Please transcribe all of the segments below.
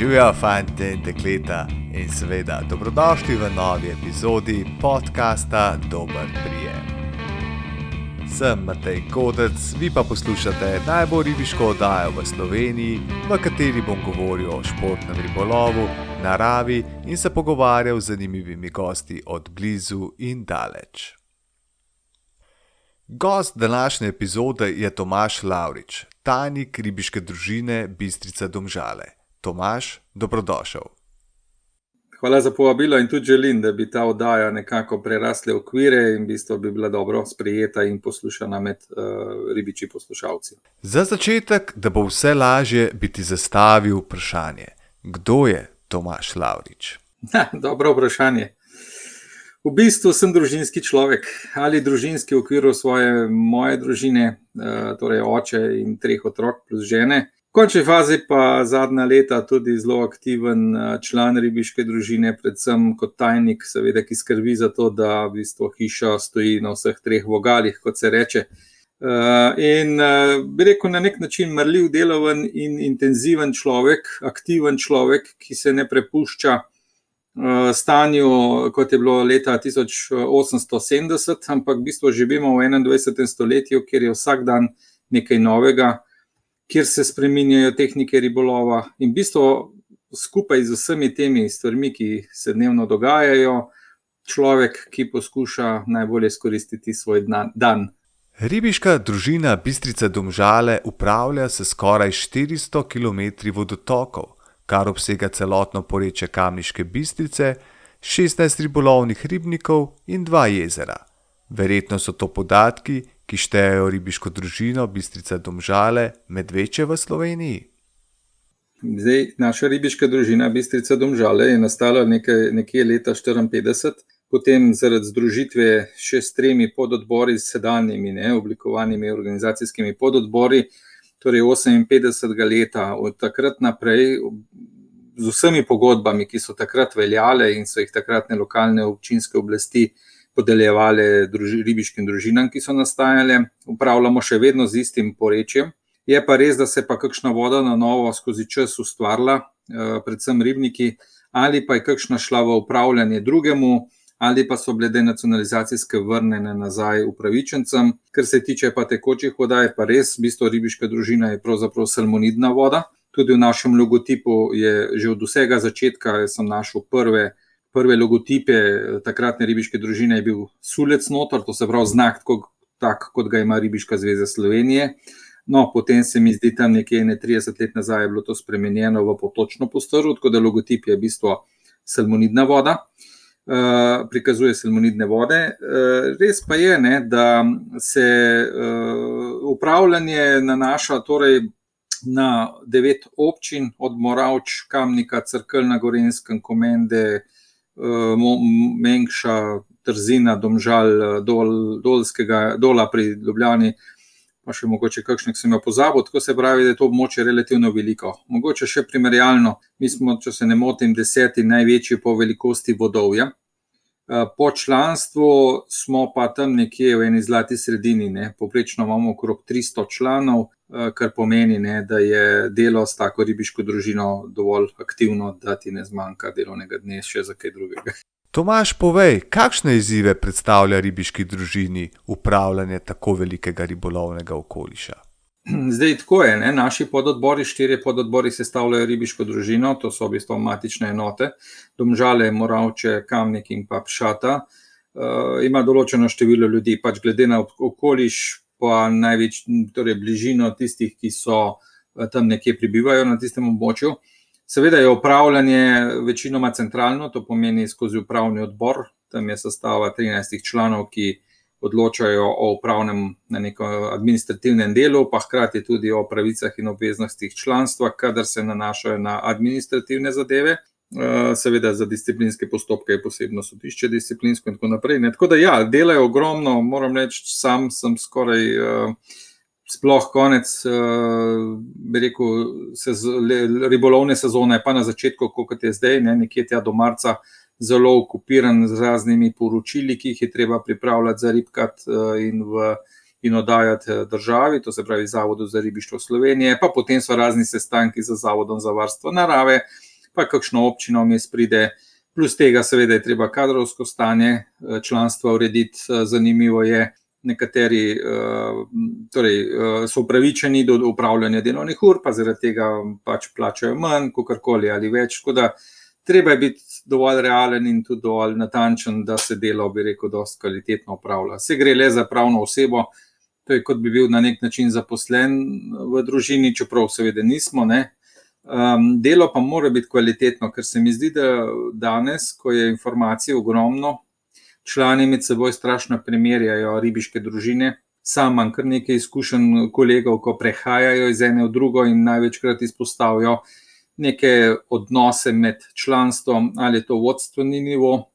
Živijo fanti in dekleta in seveda dobrodošli v novi epizodi podcasta Dober prijem. Sem Matej Kodec, vi pa poslušate najbolj ribiško oddajo v Sloveniji, v kateri bom govoril o športnem ribolovu, naravi in se pogovarjal z zanimivimi gosti od blizu in daleč. Gost današnje epizode je Tomaš Laurič, tajnik ribiške družine Bistrica Domžale. Tomaš, dobrodošel. Hvala za povabilo in tudi želim, da bi ta oddaja nekako prerasla okvire in v bistvu bi bila dobro sprejeta in poslušana med uh, ribiči poslušalci. Za začetek, da bo vse lažje, bi ti zastavil vprašanje: Kdo je Tomaš Laurič? Ha, dobro vprašanje. V bistvu sem družinski človek ali družinski v okviru svoje moje družine, uh, torej oče in treh otrok plus žene. V končni fazi pa zadnja leta tudi zelo aktiven eh, član ribiške družine, predvsem kot tajnik, seveda, ki skrbi za to, da v bistvu hiša stoji na vseh treh vogalih, kot se reče. Eh, in eh, bi rekel, na nek način mrljiv, deloven in intenziven človek, aktiven človek, ki se ne prepušča stanju, kot je bilo leta 1870, ampak v bistvu živimo v 21. stoletju, kjer je vsak dan nekaj novega kjer se spremenjajo tehnike ribolova in v bistvu skupaj z vsemi temi stvarmi, ki se dnevno dogajajo, človek, ki poskuša najbolje izkoristiti svoj dan. Ribiška družina Bistrica Domžale upravlja se skoraj 400 km vodotokov, kar obsega celotno poreče Kamniške Bistrice, 16 ribolovnih ribnikov in dva jezera. Verjetno so to podatki, ki štejejo ribiško družino Bistrica Domžale med večje v Sloveniji? Zdaj, naša ribiška družina Bistrica Domžale je nastala nekaj, nekje leta 1954, potem zaradi združitve še s tremi pododbori, s sedanjimi neoblikovanimi organizacijskimi pododbori, torej 58 leta od takrat naprej. Z vsemi pogodbami, ki so takrat veljale in so jih takratne lokalne občinske oblasti podeljevali druži, ribiškim družinam, ki so nastajale, upravljamo še vedno z istim porečjem. Je pa res, da se je kakšna voda na novo skozi čas ustvarila, eh, predvsem ribniki, ali pa je kakšna šla v upravljanje drugemu, ali pa so bile denacionalizacijske vrnjene nazaj upravičencem. Kar se tiče pa tekočih voda, je pa res, v bistvu ribiška družina je pravzaprav salmonidna voda. Tudi v našem logotipu je že od vsega začetka, jaz sem našel prve prve logotipe eh, takratne ribiške družine je bil sulec notor, to se pravi znak, tak, kot ga ima Ribiška zveza Slovenije. No, potem se mi zdi, tam nekje 30 let nazaj je bilo to spremenjeno v potočno postrv, tako da logotip je v bistvu salmonidna voda, uh, prikazuje salmonidne vode. Uh, res pa je, ne, da se uh, upravljanje nanaša torej na devet občin, od Moravč, Kamnika, Crkl na Gorenskem, Komende, uh, Mengša, Trzina, Domžal, dol, Dolskega, Dola pri Ljubljani, pa še mogoče kakšne, ki sem jo pozabil. Tako se pravi, da je to območje relativno veliko. Mogoče še primerjalno, mi smo, če se ne motim, deseti največji po velikosti vodovja. Eh, po članstvu smo pa tam nekje v eni zlati sredini, ne. poprečno imamo okrog 300 članov, kar pomeni, ne, da je delo s tako ribiško družino dovolj aktivno, da ti ne zmanjka delovnega dne še za kaj drugega. Tomaš, povej, kakšne izzive predstavlja ribiški družini upravljanje tako velikega ribolovnega okoliša? Zdaj, tako je. Ne? Naši pododbori, štiri pododbori, sestavljajo ribiško družino, to so v bistvu matične enote, domžale, moravče, kamnik in pa pšata. Uh, ima določeno število ljudi, pač glede na okoliš, pa največ, torej bližino tistih, ki so eh, tam nekje prebivajo na tistem območju. Seveda je upravljanje večinoma centralno, to pomeni skozi upravni odbor, tam je sestava 13 članov, ki odločajo o upravnem na nekem administrativnem delu, pa hkrati tudi o pravicah in obveznostih članstva, kadar se nanašajo na administrativne zadeve. Eh, seveda za disciplinske postopke je posebno sodišče, disciplinsko in tako naprej. Ne. Tako da, ja, delajo ogromno, moram reči, sam sem skoraj uh, sploh konec, uh, bi rekel, sez, le, ribolovne sezone, pa na začetku, kot je zdaj, ne, nekje tja do marca, zelo okupiran z raznimi poročili, ki jih je treba pripravljati za ribkat in v. In oddajati državi, to se pravi Zavodu za ribištvo Slovenije, pa potem so razni sestanki z Zavodom za varstvo narave, pa kakšno občino mi spride. Plus tega, seveda, je treba kadrovsko stanje članstva urediti. Zanimivo je, nekateri torej, so upravičeni do upravljanja delovnih ur, pa zaradi tega pač plačajo manj, kot karkoli ali več. Da, treba je biti dovolj realen in tudi dovolj natančen, da se delo, bi rekel, dosti kvalitetno upravlja. Se gre le za pravno osebo, to je kot bi bil na nek način zaposlen v družini, čeprav seveda nismo. Um, delo pa mora biti kvalitetno, ker se mi zdi, da danes, ko je informacij ogromno, člani med seboj strašno primerjajo ribiške družine. Sam imam kar nekaj izkušenj kolegov, ko prehajajo iz ene v drugo in največkrat izpostavijo neke odnose med članstvom, ali je to vodstveni nivo,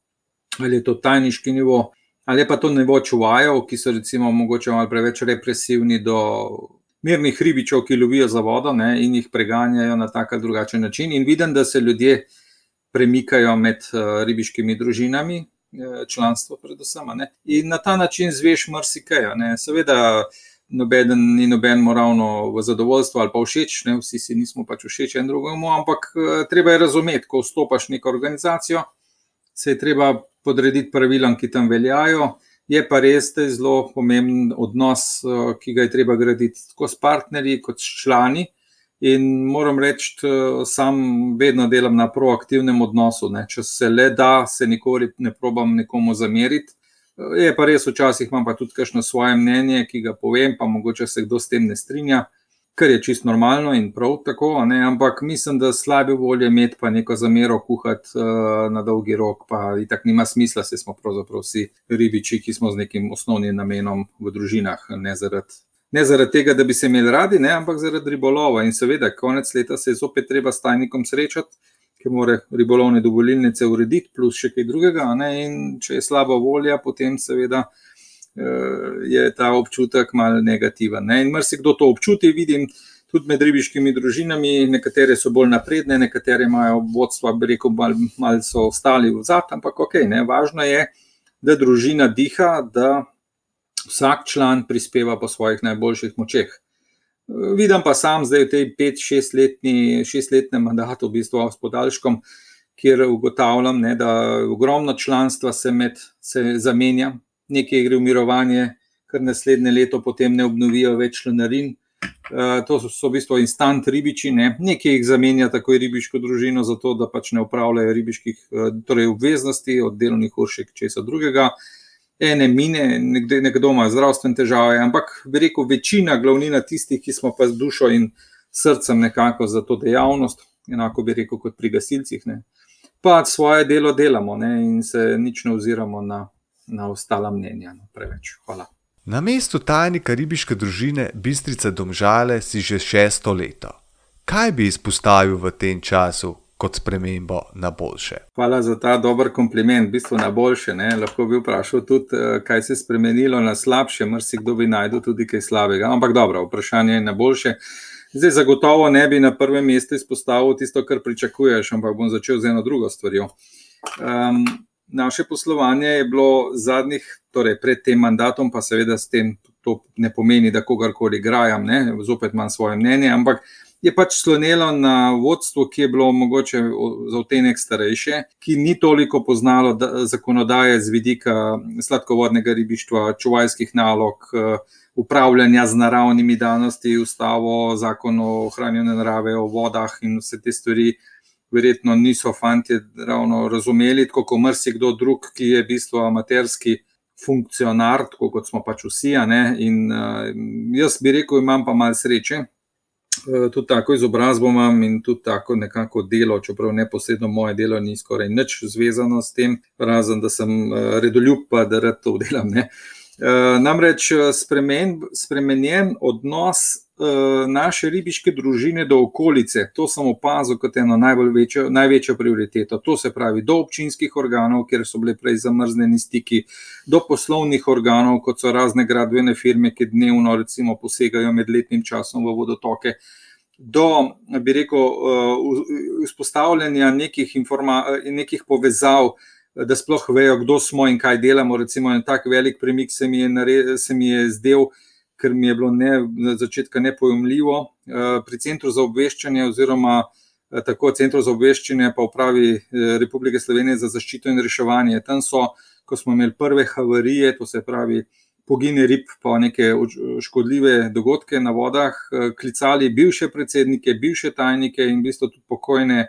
ali je to tajniški nivo, ali pa to nivo čuvajev, ki so recimo mogoče malo preveč represivni do mirnih ribičev, ki lovijo za vodo ne, in jih preganjajo na tak ali drugačen način. In vidim, da se ljudje premikajo med uh, ribiškimi družinami, uh, članstvo predvsem. Ne, in na ta način zveš marsikaj. Seveda, noben ni noben moralno v zadovoljstvo ali pa všeč, ne, vsi si nismo pač všeč en drugemu, ampak uh, treba je razumeti, ko vstopaš v neko organizacijo, se je treba podrediti pravilom, ki tam veljajo. Je pa res, da je zelo pomemben odnos, eh, ki ga je treba graditi tako s partnerji, kot s člani. In moram reči, sam vedno delam na proaktivnem odnosu. Ne. Če se le da, se nikoli ne probam nekomu zameriti. Eh, je pa res, včasih imam pa tudi kakšno svoje mnenje, ki ga povem, pa mogoče se kdo s tem ne strinja kar je čisto normalno in prav tako, ne? ampak mislim, da slabe volje imeti pa neko zamero kuhati uh, na dolgi rok, pa in tako nima smisla, se smo pravzaprav vsi ribiči, ki smo z nekim osnovnim namenom v družinah, ne zaradi. Ne zaradi tega, da bi se imeli radi, ne, ampak zaradi ribolova. In seveda, konec leta se je zopet treba s tajnikom srečati, ki mora ribolovne dovoljnice urediti, plus še kaj drugega. Ne, in če je slaba volja, potem seveda uh, je ta občutek malo negativen. Ne? In marsikdo to občuti, vidim tudi med ribiškimi družinami, nekatere so bolj napredne, nekatere imajo vodstva, bi rekel, malo mal so ostali v zadnjem, ampak ok, ne? važno je, da družina diha, da vsak član prispeva po svojih najboljših močeh. Eh, vidim pa sam zdaj v tej 5-6-letnem mandatu, v bistvu s podaljškom, kjer ugotavljam, ne, da ogromno članstva se, med, se zamenja, nekaj gre v mirovanje, ker naslednje leto potem ne obnovijo več članarin. Uh, to so, so v bistvu instant ribiči, ne? nekaj jih zamenja tako ribiško družino, zato da pač ne upravljajo ribiških uh, torej obveznosti, od delovnih ur še česa drugega. Ene mine, nekdo, nekdo ima zdravstvene težave, ampak bi rekel, večina, glavnina tistih, ki smo pa z dušo in srcem nekako za to dejavnost, enako bi rekel kot pri gasilcih, ne? pa svoje delo delamo ne? in se nič ne oziramo na na ostala mnenja. No, preveč. Hvala. Na mestu tajnika ribiške družine Bistrica Domžale si že šesto leto. Kaj bi izpostavil v tem času kot spremembo na boljše? Hvala za ta dober kompliment, v bistvu na boljše. Ne? Lahko bi vprašal tudi, eh, kaj se je spremenilo na slabše, mrsikdo bi najdel tudi kaj slabega. Ampak dobro, vprašanje je na boljše. Zdaj, zagotovo ne bi na prvem mestu izpostavil tisto, kar pričakuješ, ampak bom začel z eno drugo stvarjo. Um, naše poslovanje je bilo zadnjih, torej pred tem mandatom, pa seveda s tem to ne pomeni, da kogarkoli grajam, ne, zopet imam svoje mnenje, ampak je pač slonilo na vodstvo, ki je bilo mogoče za otenek starejše, ki ni toliko poznalo zakonodaje z vidika sladkovodnega ribištva, čuvajskih nalog. Upravljanja z naravnimi danosti, ustavo, zakon o ohranjanju narave, o vodah in vse te stvari, verjetno niso fanti ravno razumeli, tako kot marsikdo drug, ki je v bistvu amaterski funkcionar, tako kot smo pač vsi. In uh, jaz bi rekel, imam pa malo sreče. Uh, tudi tako izobrazbo imam in tudi tako nekako delo, čeprav neposredno moje delo ni skoraj nič zvezano s tem, razen da sem uh, redoljub, pa da rad to delam. Uh, namreč spremen, spremenjen odnos naše ribiške družine do okolice. To sem opazil kot eno večjo, največjo prioriteto. To se pravi do občinskih organov, kjer so bile prej zamrznjeni stiki, do poslovnih organov, kot so razne gradbene firme, ki dnevno recimo, posegajo med letnim časom v vodotoke. Do, bi rekel, eh, vzpostavljanja nekih, nekih povezav, da sploh vejo, kdo smo in kaj delamo. Recimo, en tak velik premik se mi je, nared, se mi je zdel, ker mi je bilo ne, na začetku nepojemljivo. Eh, pri centru za obveščanje oziroma tako centrov za obveščanje, pa upravi Republike Slovenije za zaščito in reševanje. Tam so, ko smo imeli prve havarije, to se pravi pogine rib, pa neke škodljive dogodke na vodah, klicali bivše predsednike, bivše tajnike in v bistvu tudi pokojne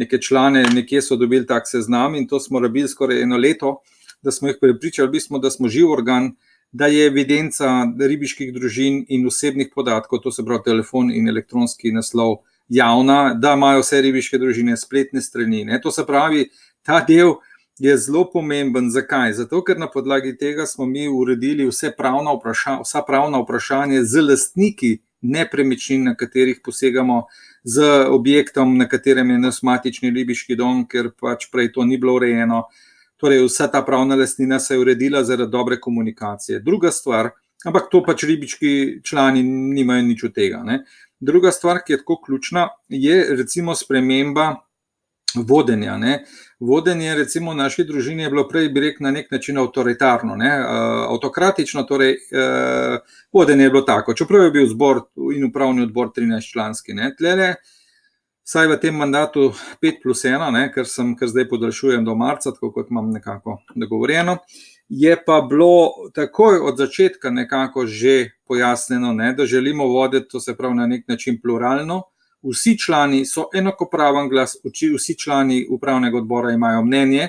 neke člane, nekje so dobili tak seznam in to smo rabili skoraj eno leto, da smo jih prepričali, bismo, da smo živ organ, da je evidenca ribiških družin in osebnih podatkov, to se pravi telefon in elektronski naslov, javna, da imajo vse ribiške družine spletne strani. Ne? To se pravi, ta del je zelo pomemben. Zakaj? Zato, ker na podlagi tega smo mi uredili vse pravna vprašanja, vsa pravna vprašanja z lastniki nepremičnin, na katerih posegamo, z objektom, na katerem je naš matični ribiški dom, ker pač prej to ni bilo urejeno. Torej, vsa ta pravna lastnina se je uredila zaradi dobre komunikacije. Druga stvar, ampak to pač ribiški člani nimajo nič od tega. Ne? Druga stvar, ki je tako ključna, je recimo sprememba vodenja. Ne? Vodenje, recimo, v naši družini je bilo prej, bi rekel, na nek način avtoritarno, ne? uh, avtokratično, torej uh, vodenje je bilo tako. Čeprav je bil zbor in upravni odbor 13-članski, tlele, vsaj v tem mandatu 5 plus 1, ne? ker sem, ker zdaj podaljšujem do marca, tako kot imam nekako dogovorjeno. Je pa bilo takoj od začetka nekako že pojasnjeno, ne? da želimo voditi, to se pravi, na nek način pluralno vsi člani so enakopraven glas, vsi člani upravnega odbora imajo mnenje.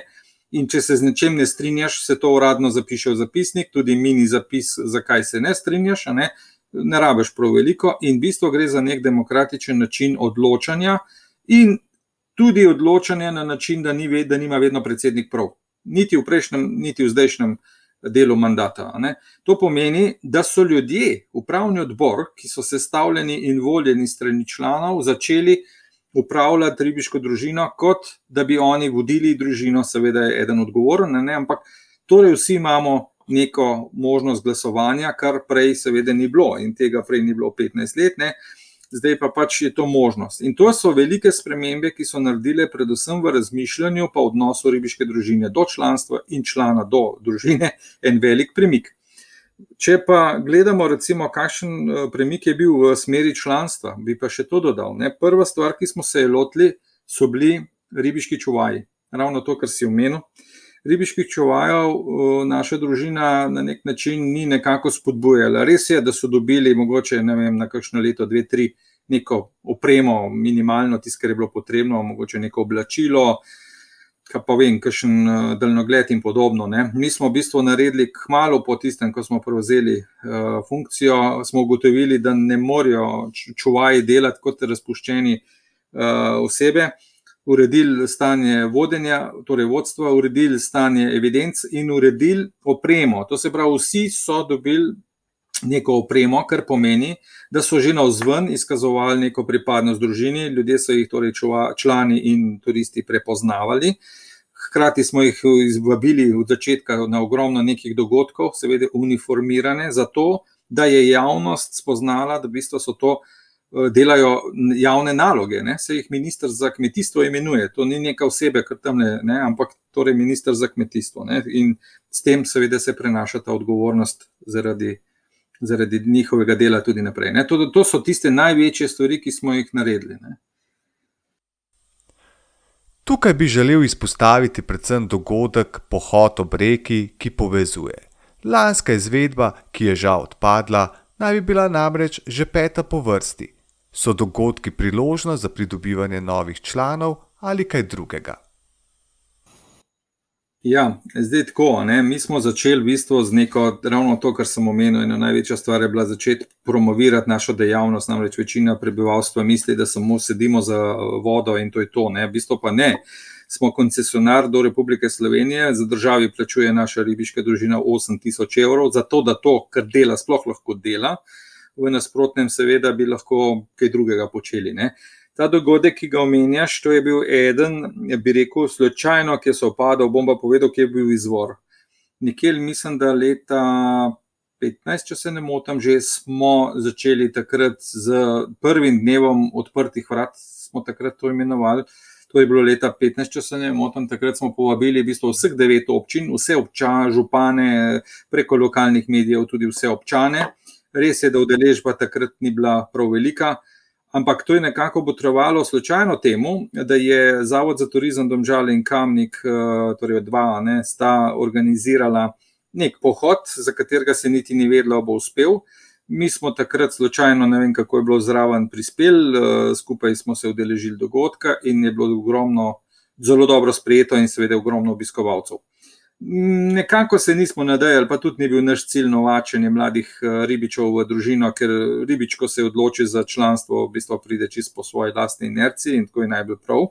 In če se z nečem ne strinjaš, se to uradno zapiše v zapisnik, tudi mini zapis, zakaj se ne strinjaš, ne, ne rabiš prav veliko. In v bistvu gre za nek demokratičen način odločanja, in tudi odločanje na način, da, ni, da nima vedno predsednik prav. Niti v prejšnjem, niti v zdajšnjem delu mandata. To pomeni, da so ljudje, upravni odbor, ki so sestavljeni in voljeni strani članov, začeli upravljati ribiško družino, kot da bi oni vodili družino, seveda je eden odgovoren, ne? ampak torej vsi imamo neko možnost glasovanja, kar prej seveda ni bilo in tega prej ni bilo 15 let. Ne? zdaj pa pač je to možnost. In to so velike spremembe, ki so naredile, predvsem v razmišljanju, pa odnosu ribiške družine do članstva in člana do družine, en velik premik. Če pa gledamo, recimo, kakšen eh, premik je bil v smeri članstva, bi pa še to dodal. Ne? Prva stvar, ki smo se je lotili, so bili ribiški čuvaji. Ravno to, kar si omenil ribiških čuvajev naša družina na nek način ni nekako spodbujala. Res je, da so dobili mogoče vem, na kakšno leto, dve, tri, neko opremo, minimalno tisto, kar je bilo potrebno, mogoče neko oblačilo. Kaj pa vem, kakšen daljnogled in podobno. Ne. Mi smo v bistvu naredili, kmalo po tistem, ko smo prevzeli uh, funkcijo, smo ugotovili, da ne morejo čuvaji delati kot razpuščeni uh, osebe uredili stanje vodenja, torej vodstva, uredili stanje evidenc in uredili opremo. To se pravi, vsi so dobili neko opremo, kar pomeni, da so že na vzven izkazovali neko pripadnost družini, ljudje so jih, torej člani in turisti, prepoznavali. Hkrati smo jih izvabili od začetka na ogromno nekih dogodkov, seveda uniformirane, zato da je javnost spoznala, da v bistvu so to delajo javne naloge, ne? se jih ministr za kmetijstvo imenuje. To ni neka osebe, kar tam ne, ne? ampak torej ministr za kmetijstvo. Ne? In s tem seveda se prenaša ta odgovornost zaradi, zaradi njihovega dela tudi naprej. To, to so tiste največje stvari, ki smo jih naredili. Ne? Tukaj bi želel izpostaviti predvsem dogodek Pohod ob reki, ki povezuje. Lanska izvedba, ki je žal odpadla, naj bi bila namreč že peta po vrsti, so dogodki priložnost za pridobivanje novih članov ali kaj drugega? Ja, zdaj tako. Ne? Mi smo začeli v bistvu z neko, ravno to, kar sem omenil. Ena največja stvar je bila začeti promovirati našo dejavnost. Namreč večina prebivalstva misli, da samo sedimo za vodo in to je to. Ne? V bistvu pa ne. Smo koncesionar do Republike Slovenije, za državi plačuje naša ribiška družina 8000 evrov, zato da to, kar dela, sploh lahko dela v nasprotnem, seveda, bi lahko kaj drugega počeli. Ne. Ta dogodek, ki ga omenjaš, to je bil eden, bi rekel, slučajno, ki je se opadal. Bom pa povedal, kje je bil izvor. Nikjer, mislim, da leta 15, če se ne motim, že smo začeli takrat z prvim dnevom odprtih vrat, smo takrat to imenovali. To je bilo leta 15, če se ne motim, takrat smo povabili v bistvu vseh devet občin, vse občane, župane, preko lokalnih medijev, tudi vse občane. Res je, da udeležba takrat ni bila prav velika, Ampak to je nekako potrovalo slučajno temu, da je Zavod za turizem Domžal in Kamnik, torej dva, ne, sta organizirala nek pohod, za katerega se niti ni vedelo, bo uspel. Mi smo takrat slučajno, ne vem kako je bilo zraven prispel, skupaj smo se udeležili dogodka in je bilo ogromno, zelo dobro sprejeto in seveda ogromno obiskovalcev. Nekako se nismo nadejali, pa tudi ni bil naš cilj novačenje mladih ribičev v družino, ker ribič, ko se odloči za članstvo, v bistvu pride čisto po svoji lastni inerciji in tako je najbolj prav.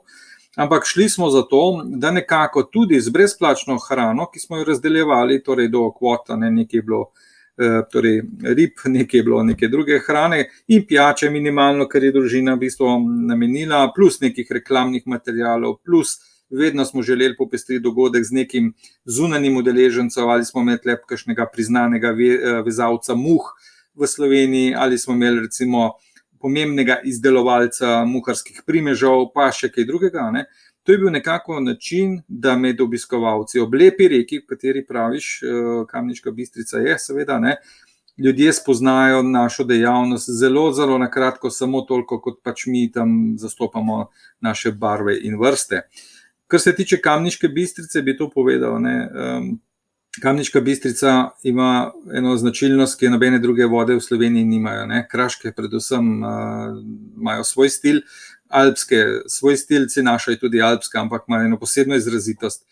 Ampak šli smo zato, da nekako tudi z brezplačno hrano, ki smo jo razdeljevali, torej do kvota, ne nekaj je bilo torej rib, nekaj je bilo neke druge hrane in pijače minimalno, kar je družina v bistvu namenila, plus nekih reklamnih materialov, plus vedno smo želeli popestriti dogodek z nekim zunanjim udeležencem, ali smo imeli le kakšnega priznanega vezalca muh v Sloveniji, ali smo imeli recimo pomembnega izdelovalca muharskih primežev, pa še kaj drugega, ne. To je bil nekako način, da med obiskovalci ob lepi reki, v kateri praviš, Kamniška Bistrica je, seveda, ne, ljudje spoznajo našo dejavnost zelo, zelo na kratko, samo toliko, kot pač mi tam zastopamo naše barve in vrste. Kar se tiče Kamniške Bistrice, bi to povedal, ne, Kamniška Bistrica ima eno značilnost, ki je nobene druge vode v Sloveniji nimajo, ne, kraške predvsem imajo svoj stil, alpske svoj stil, saj naša je tudi alpska, ampak ima eno posebno izrazitost.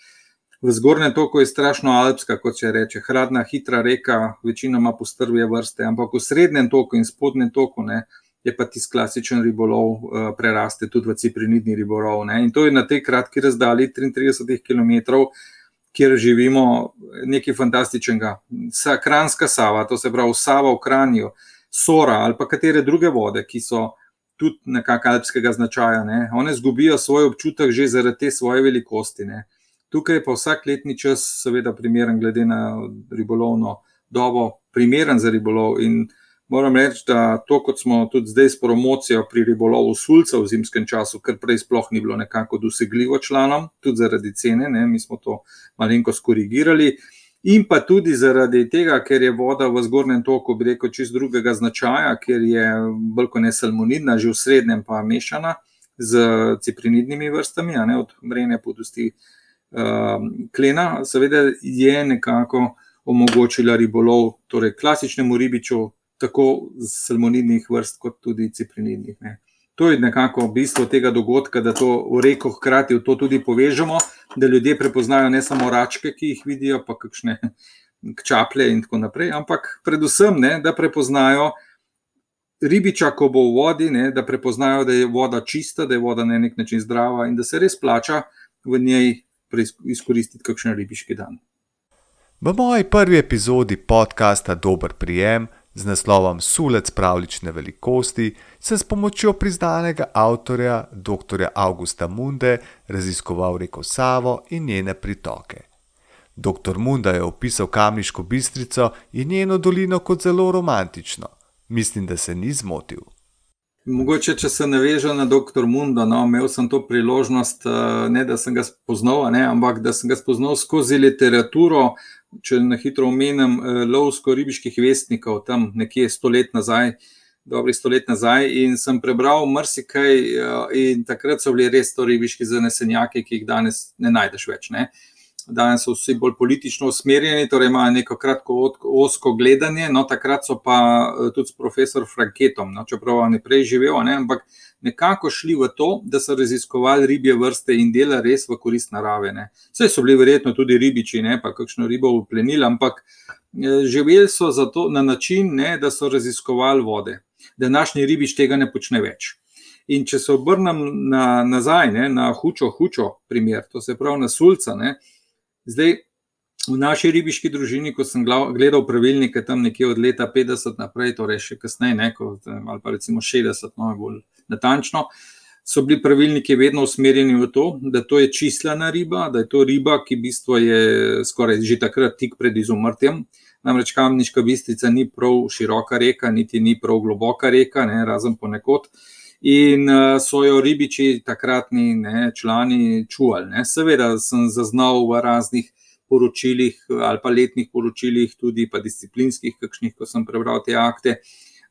V zgornjem toku je strašno alpska, kot se reče, hladna, hitra reka, večinoma postrvje vrste, ampak v srednjem toku in spodnjem toku, ne, je pa tisti klasičen ribolov, preraste tudi v ciprinidni ribolov, ne, in to je na tej kratki razdalji triintridesetih kilometrov, kjer živimo, nekaj fantastičnega. Kranjska Sava, to se pravi Sava v Kranju, Sora ali pa katere druge vode, ki so tudi nekako alpskega značaja, ne, one izgubijo svoj občutek že zaradi te svoje velikosti, ne. Tukaj je pa vsak letni čas seveda primeren glede na ribolovno dobo, primeren za ribolov, in moram reči, da to, kot smo tudi zdaj s promocijo pri ribolovu sulcev v zimskem času, ker prej sploh ni bilo nekako dosegljivo članom, tudi zaradi cene, ne, mi smo to malenkost korigirali. In pa tudi zaradi tega, ker je voda v zgornjem toku, bi rekel, čisto drugega značaja, ker je bolj ne salmonidna, že v srednjem pa mešana s ciprinidnimi vrstami, a ne, od mrene, podosti, klena, seveda je nekako omogočila ribolov, torej klasičnemu ribiču, tako salmonidnih vrst kot tudi ciprinidnih, ne. To je nekako bistvo tega dogodka, da to v reko hkrati v to tudi povežemo, da ljudje prepoznajo ne samo račke, ki jih vidijo, pa kakšne čaplje in tako naprej, ampak predvsem, ne, da prepoznajo ribiča, ko bo v vodi, ne, da prepoznajo, da je voda čista, da je voda na neki način zdrava in da se res splača v njej izkoristiti kakšen ribiški dan. V moji prvi epizodi podcasta Dober prijem z naslovom Sulec pravljične velikosti sem s pomočjo priznanega avtorja, doktorja Avgusta Munde, raziskoval reko Savo in njene pritoke. Doktor Munda je opisal Kamniško Bistrico in njeno dolino kot zelo romantično. Mislim, da se ni zmotil. Mogoče, če se navežem na doktor Munda, no, imel sem to priložnost, ne da sem ga spoznal, ne, ampak da sem ga spoznal skozi literaturo, če na hitro omenim, Lovsko-ribiških vestnikov, tam nekje sto let nazaj, dobrih sto let nazaj, in sem prebral marsikaj, in takrat so bili res to ribiški zanesenjaki, ki jih danes ne najdeš več, ne. Danes so vsi bolj politično usmerjeni, torej imajo neko kratko ozko gledanje, no, takrat so pa tudi s profesor Franketom, no, čeprav on je prej živel, ne, ampak nekako šli v to, da so raziskovali ribje vrste in dela res v korist narave, ne. Saj so bili verjetno tudi ribiči, ne, pa kakšno ribo uplenili, ampak živeli so zato na način, ne, da so raziskovali vode. Današnji ribič tega ne počne več. In če se obrnem na nazaj, ne, na Hučo Hučo primer, to se pravi na Sulca, ne, zdaj v naši ribiški družini, ko sem gledal pravilnike tam nekje od leta petdeset naprej, torej še kasneje, ne, ko ali pa recimo šestdeset, no, bolj natančno, so bili pravilniki vedno usmerjeni v to, da to je čislana riba, da je to riba, ki v bistvu je skoraj že takrat tik pred izumrtjem. Namreč Kamniška Bistrica ni prav široka reka niti ni prav globoka reka, ne, razen ponekod. In so jo ribiči, takratni, ne, člani čuvali, ne, seveda sem zaznal v raznih poročilih ali pa letnih poročilih tudi pa disciplinskih kakšnih, ko sem prebral te akte,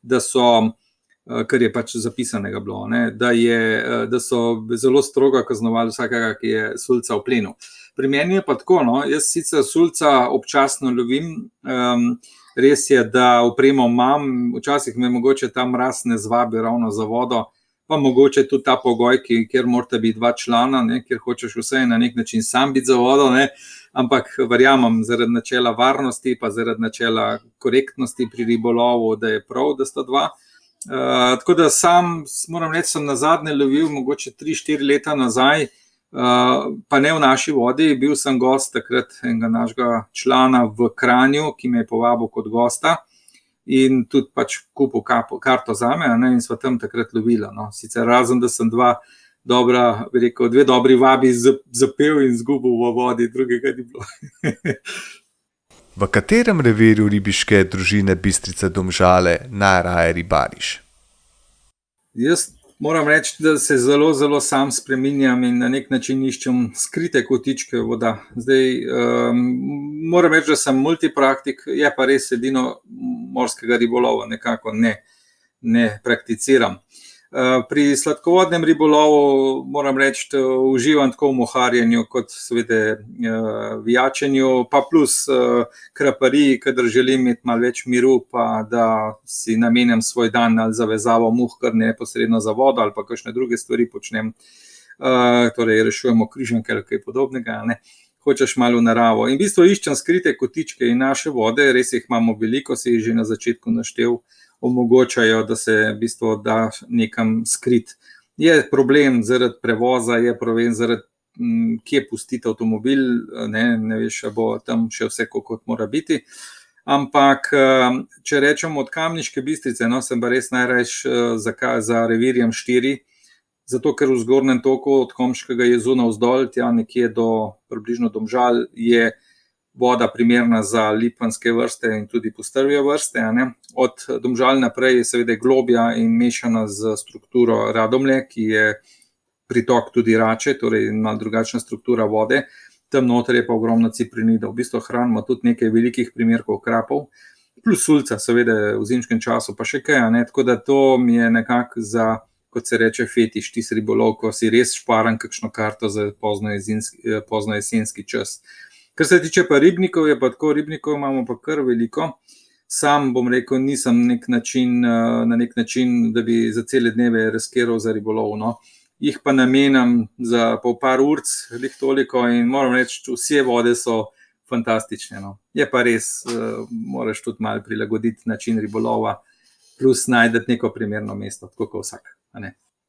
da so kar je pač zapisanega bilo, ne, da, je, da so zelo strogo kaznovali vsakega, ki je sulca v plenu. Pri meni je pa tako, no, jaz sicer sulca občasno lovim. Um, Res je, da upremo imam, včasih me mogoče ta mraz ne zvabi ravno za vodo, pa mogoče tudi ta pogoj, ki, kjer morata biti dva člana, ne, kjer hočeš vse na nek način sam biti za vodo. Ne, ampak verjamem, zaradi načela varnosti, pa zaradi načela korektnosti pri ribolovu, da je prav, da sta dva. Uh, tako da sam, moram reči, sem na zadnje lovil, mogoče 3-4 leta nazaj. Uh, pa ne v naši vodi, bil sem gost takrat enega našega člana v Kranju, ki me je povabil kot gosta in tudi pač kupil karto za me, ne, in smo tam takrat lovili. No. Sicer razen, da sem dva dobra, rekel, dve dobri vabi zapel in zgubil v vodi, drugega ni bilo. v katerem revirju ribiške družine Bistrice Domžale najraje ribariš? Jaz Moram reči, da se zelo, zelo sam spremenjam in na nek način iščem skrite kotičke voda. Zdaj, um, moram reči, da sem multipraktik, je pa res edino morskega ribolova, nekako ne, ne prakticiram. Eh, pri sladkovodnem ribolovu moram reči, da uživam tako v moharjenju, kot seveda eh, v jačenju, pa plus eh, krapari, kadar želim imeti malo več miru, pa da si namenjam svoj dan ali zavezavo muh, kar neposredno za vodo ali pa kakšne druge stvari počnem. Torej, rešujemo križanke ali kaj podobnega. Ne? Hočeš malo v naravo. In v bistvu iščem skrite kotičke in naše vode, res jih imamo veliko, si jih že na začetku naštel omogočajo, da se v bistvu da nekam skrit. Je problem zaradi prevoza, je problem zaradi m, kje pustiti avtomobil, ne, ne veš, če bo tam še vse, kot mora biti. Ampak, če rečemo od kamniške bistrice, no, sem pa res najrajš za, za revirjem štiri, zato ker v zgornjem toku od Komškega jezu na vzdolj, tja nekje do približno domžal, je voda primerna za lipanske vrste in tudi postrvje vrste. Od domžal naprej je seveda globja in mešana z strukturo radomlje, ki je pritok tudi rače, torej ima drugačna struktura vode. Tam noter je pa ogromno ciprinida. V bistvu hranimo tudi nekaj velikih primerkov krapov, plus sulca, seveda v zimskem času, pa še kaj. Ne? Tako da to mi je nekako za, kot se reče, fetiš, ti ribolov, ko si res šparan kakšno karto za pozno, jezinski, pozno jesenski čas. Kar se tiče pa ribnikov, je pa tako, ribnikov imamo pa kar veliko. Sam bom rekel, nisem nek način, eh, na nek način, da bi za cele dneve reskiral za ribolov. No. Jih pa namenjam za pol par ur, lih toliko in moram reči, vse vode so fantastične. No. Je pa res, uh, moraš tudi malo prilagoditi način ribolova, plus najdete neko primerno mesto, tako kot vsak.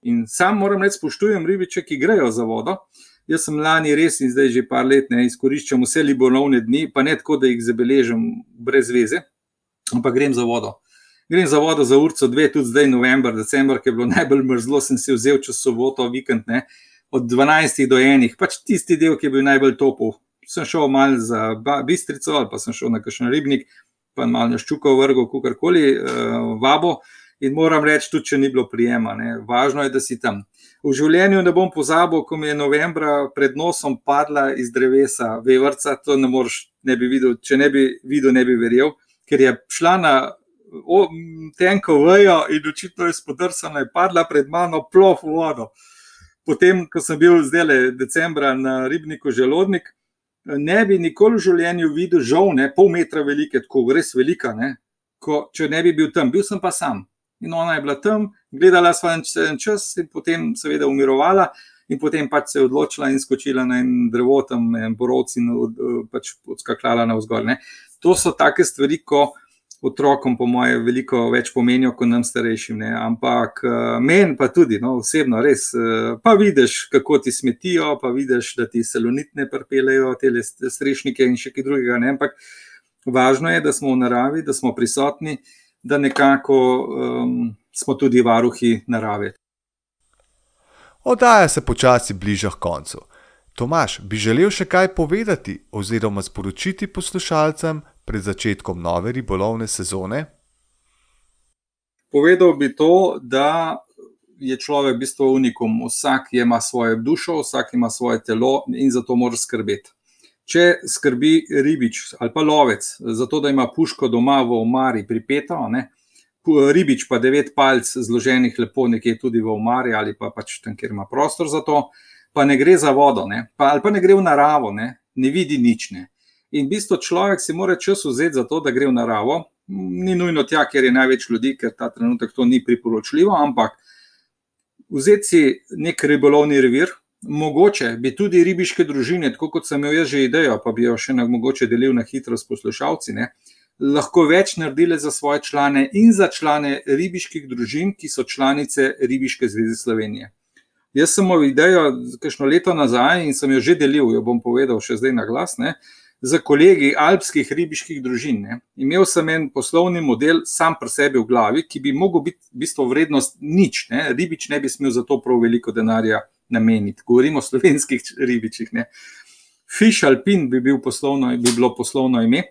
In sam moram reči, spoštujem ribiče, ki grejo za vodo. Jaz sem lani res in zdaj že par let ne izkoriščam vse libonovne dni, pa ne tako, da jih zabeležim brez veze, ampak grem za vodo. Grem za vodo za urco dve, tudi zdaj november, december, ki je bilo najbolj mrzlo, sem si vzel čez soboto, vikend, ne, od 12 do 1, pač tisti del, ki je bil najbolj topov. Sem šel mal za bistrico ali pa sem šel na kakšen ribnik, pa malo na ščuko vrgo, kakorkoli, uh, vabo. In moram reči, tudi če ni bilo prijema, ne. važno je, da si tam. V življenju ne bom pozabil, ko mi je novembra pred nosom padla iz drevesa vevrca, to ne moreš, ne bi videl, če ne bi videl, ne bi verjel, ker je šla na tenko vejo in očitno je spodrsana in padla pred mano plov vodo. Potem, ko sem bil zdaj le decembra na ribniku želodnik, ne bi nikoli v življenju videl žovne, pol metra velike, tako res velika, ne, ko, če ne bi bil tam, bil sem pa sam in ona je bila tam, gledala svoj čas in potem seveda umirovala. In potem pač se je odločila in skočila na en drevo, tam en borovci in pač odskakljala na vzgor. Ne. To so take stvari, ko otrokom, po moje, veliko več pomenijo kot nam starejšim. Ne. Ampak meni pa tudi, no, osebno, res. Pa vidiš, kako ti smetijo, pa vidiš, da ti salonitne prpelejo, te strešnike in še kaj drugega. Ne. Ampak važno je, da smo v naravi, da smo prisotni da nekako um, smo tudi varuhi narave. Oddaja se počasi bliža koncu. Tomaš, bi želel še kaj povedati oziroma sporočiti poslušalcem pred začetkom nove ribolovne sezone? Povedal bi to, da je človek v bistvu unikum. Vsak ima svojo dušo, vsak ima svoje telo in za to mora skrbeti. Če skrbi ribič ali pa lovec za to, da ima puško doma v omari pripeto, ne, ribič pa devet palc zloženih lepo nekje tudi v omari ali pa pač tam, kjer ima prostor za to, pa ne gre za vodo, ne? Pa, ali pa ne gre v naravo, ne, ne vidi nič. Ne? In v bistvu človek si mora čas vzeti za to, da gre v naravo. Ni nujno tja, ker je največ ljudi, ker ta trenutek to ni priporočljivo, ampak vzeti si nek ribolovni revir, mogoče bi tudi ribiške družine, tako kot sem imel jaz že idejo, pa bi jo še na mogoče delil na hitro s poslušalci. Ne? lahko več naredile za svoje člane in za člane ribiških družin, ki so članice Ribiške zveze Slovenije. Jaz sem imel idejo, kakšno leto nazaj in sem jo že delil, jo bom povedal še zdaj na glas, ne, za kolegi alpskih ribiških družin. Ne. Imel sem en poslovni model sam pri sebi v glavi, ki bi mogel biti v bistvu vrednost nič. Ne. Ribič ne bi smel za to prav veliko denarja nameniti. Govorimo o slovenskih ribičih. Ne. Fish Alpin bi, bil poslovno, bi bilo poslovno ime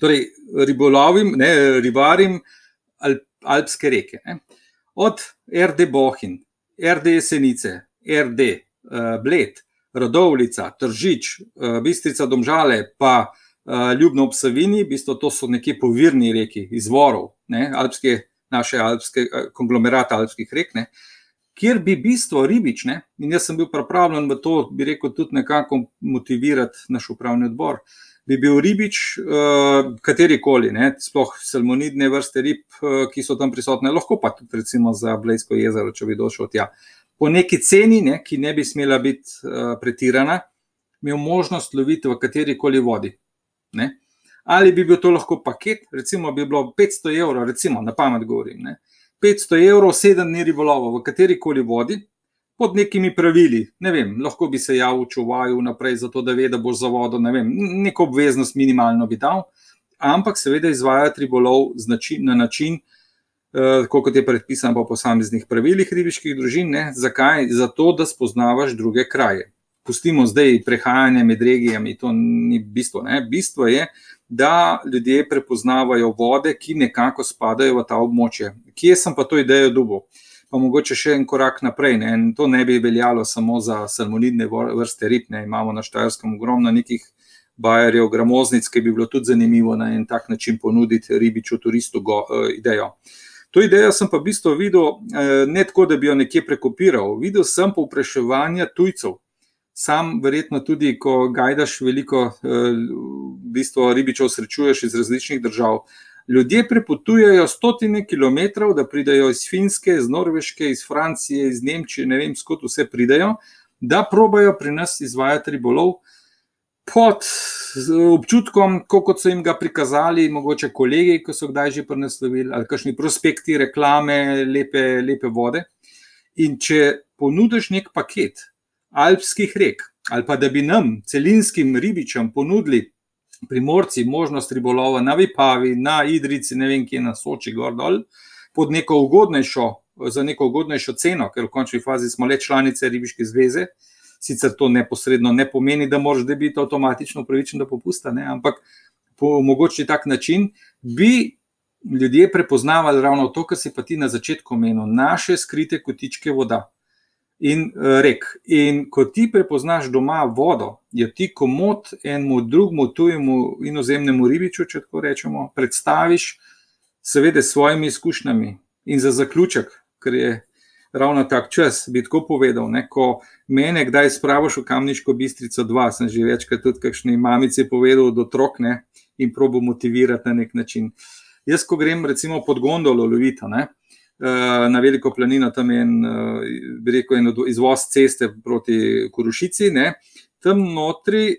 torej ribolovim, ne, ribarim Alp, alpske reke. Ne. Od RD Bohin, RD Jesenice, RD uh, eh, Bled, Rodovlica, Tržič, uh, Bistrica Domžale, pa uh, Ljubno ob Savini, v bistvu to so neki povirni reki, izvorov, ne, alpske, naše alpske, uh, konglomerata alpskih rek. Ne. Kjer bi bistvo ribične, in jaz sem bil pripravljen v to, bi rekel, tudi nekako motivirati naš upravni odbor, bi bil ribič, katerikoli, ne, sploh salmonidne vrste rib, ki so tam prisotne, lahko pa tudi recimo za Blejsko jezero, če bi došel tja. Po neki ceni, ne, ki ne bi smela biti uh, pretirana, imel možnost loviti v katerikoli vodi. Ne. Ali bi bil to lahko paket, recimo bi bilo 500 evrov, recimo na pamet govorim, ne. 500 evrov, sedem dni ribolova v katerikoli vodi, pod nekimi pravili. Ne vem, lahko bi se javil čuvaju naprej, zato da ve, da bo za vodo, ne vem, neko obveznost minimalno bi dal, ampak seveda izvajati ribolov na način, uh, kot je predpisan po posameznih pravilih ribiških družin. Ne? Zakaj? Zato, da spoznavaš druge kraje. Pustimo zdaj prehajanje med regijami, to ni bistvo. Ne? Bistvo je, da ljudje prepoznavajo vode, ki nekako spadajo v ta območje. Kje sem pa to idejo dubo? pa mogoče še en korak naprej. Ne. To ne bi veljalo samo za salmonidne vrste rib. Ne. Imamo na Štajerskem ogromno nekih bajerjev, gramoznic, ki bi bilo tudi zanimivo na en tak način ponuditi ribiču turistu go, uh, idejo. To idejo sem pa v bistvu videl uh, ne tako, da bi jo nekje prekopiral. Videl sem povpraševanje tujcev. Sam, verjetno tudi, ko gajdaš veliko, uh, v bistvu ribičev srečuješ iz različnih držav, ljudje prepotujejo stotine kilometrov, da pridejo iz Finske, iz Norveške, iz Francije, iz Nemčije, ne vem, skot vse pridejo, da probajo pri nas izvajati ribolov pod občutkom, kot so jim ga prikazali, mogoče kolegi, ki so kdaj že preneslovili, ali kakšni prospekti, reklame, lepe, lepe vode. In če ponudiš nek paket alpskih rek, ali pa da bi nam, celinskim ribičem, ponudili primorci možnost ribolova na Vipavi, na Idrici, ne vem, kje na Soči, gor dol, pod neko ugodnejšo, za neko ugodnejšo ceno, ker v končni fazi smo le članice Ribiške zveze. Sicer to neposredno ne pomeni, da moraš biti avtomatično upravičen do popusta, ne? ampak po mogoče tak način bi ljudje prepoznavali ravno to, kar si pa ti na začetku omenil, naše skrite kotičke voda in uh, rek. In ko ti prepoznaš doma vodo, jo ti komod enemu drugemu, tujemu inozemnemu ribiču, če tako rečemo, predstaviš, seveda, s svojimi izkušnjami. In za zaključek, ker je ravno tak čas, bi tako povedal, ne, ko mene kdaj spravoš v Kamniško bistrico 2, sem že večkrat tudi kakšni mamici povedal do otrok in probo motivirati na nek način. Jaz, ko grem recimo pod gondolo lovita, ne, Eh, na veliko planino, tam je en, eh, rekel, en izvoz ceste proti Kurušici. Ne. Tam notri,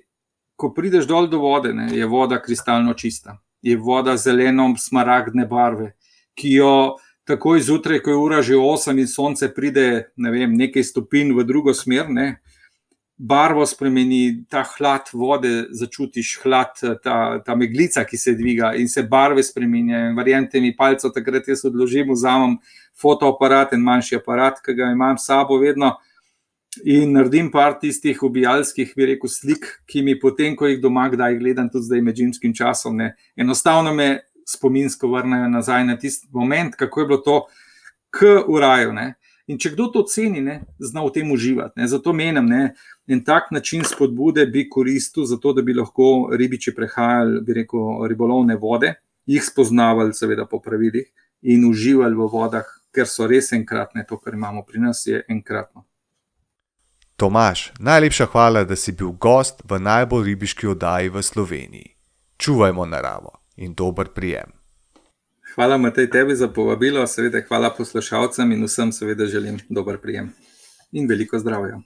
ko prideš dol do vode, ne, je voda kristalno čista, je voda zeleno-smaragdne barve, ki jo takoj zjutraj, ko je ura že 8 in sonce pride ne vem, nekaj stopinj v drugo smer. Ne, barvo spremeni, ta hlad vode, začutiš hlad, ta, ta meglica, ki se dviga in se barve spremenjajo. Verjemite mi, palce takrat jaz odložim, vzamem fotoaparat in manjši aparat, ki ga imam s sabo vedno. In naredim par tistih ubijalskih, bi rekel, slik, ki mi potem, ko jih doma kdaj gledam, tudi zdaj med zimskim časom, ne, enostavno me spominsko vrnejo nazaj na tisti moment, kako je bilo to k uraju. Ne. In če kdo to ceni, ne, zna v tem uživati. Ne. Zato menim, da en tak način spodbude bi koristil, zato da bi lahko ribiči prehajali, bi rekel, ribolovne vode, jih spoznavali, seveda, po pravilih, in uživali v vodah, ker so res enkratne. To, kar imamo pri nas, je enkratno. Tomaš, najlepša hvala, da si bil gost v najbolj ribiški oddaji v Sloveniji. Čuvajmo naravo in dober prijem. Hvala, Matej, tebi za povabilo, seveda hvala poslušalcem in vsem, seveda želim dober prijem in veliko zdravja.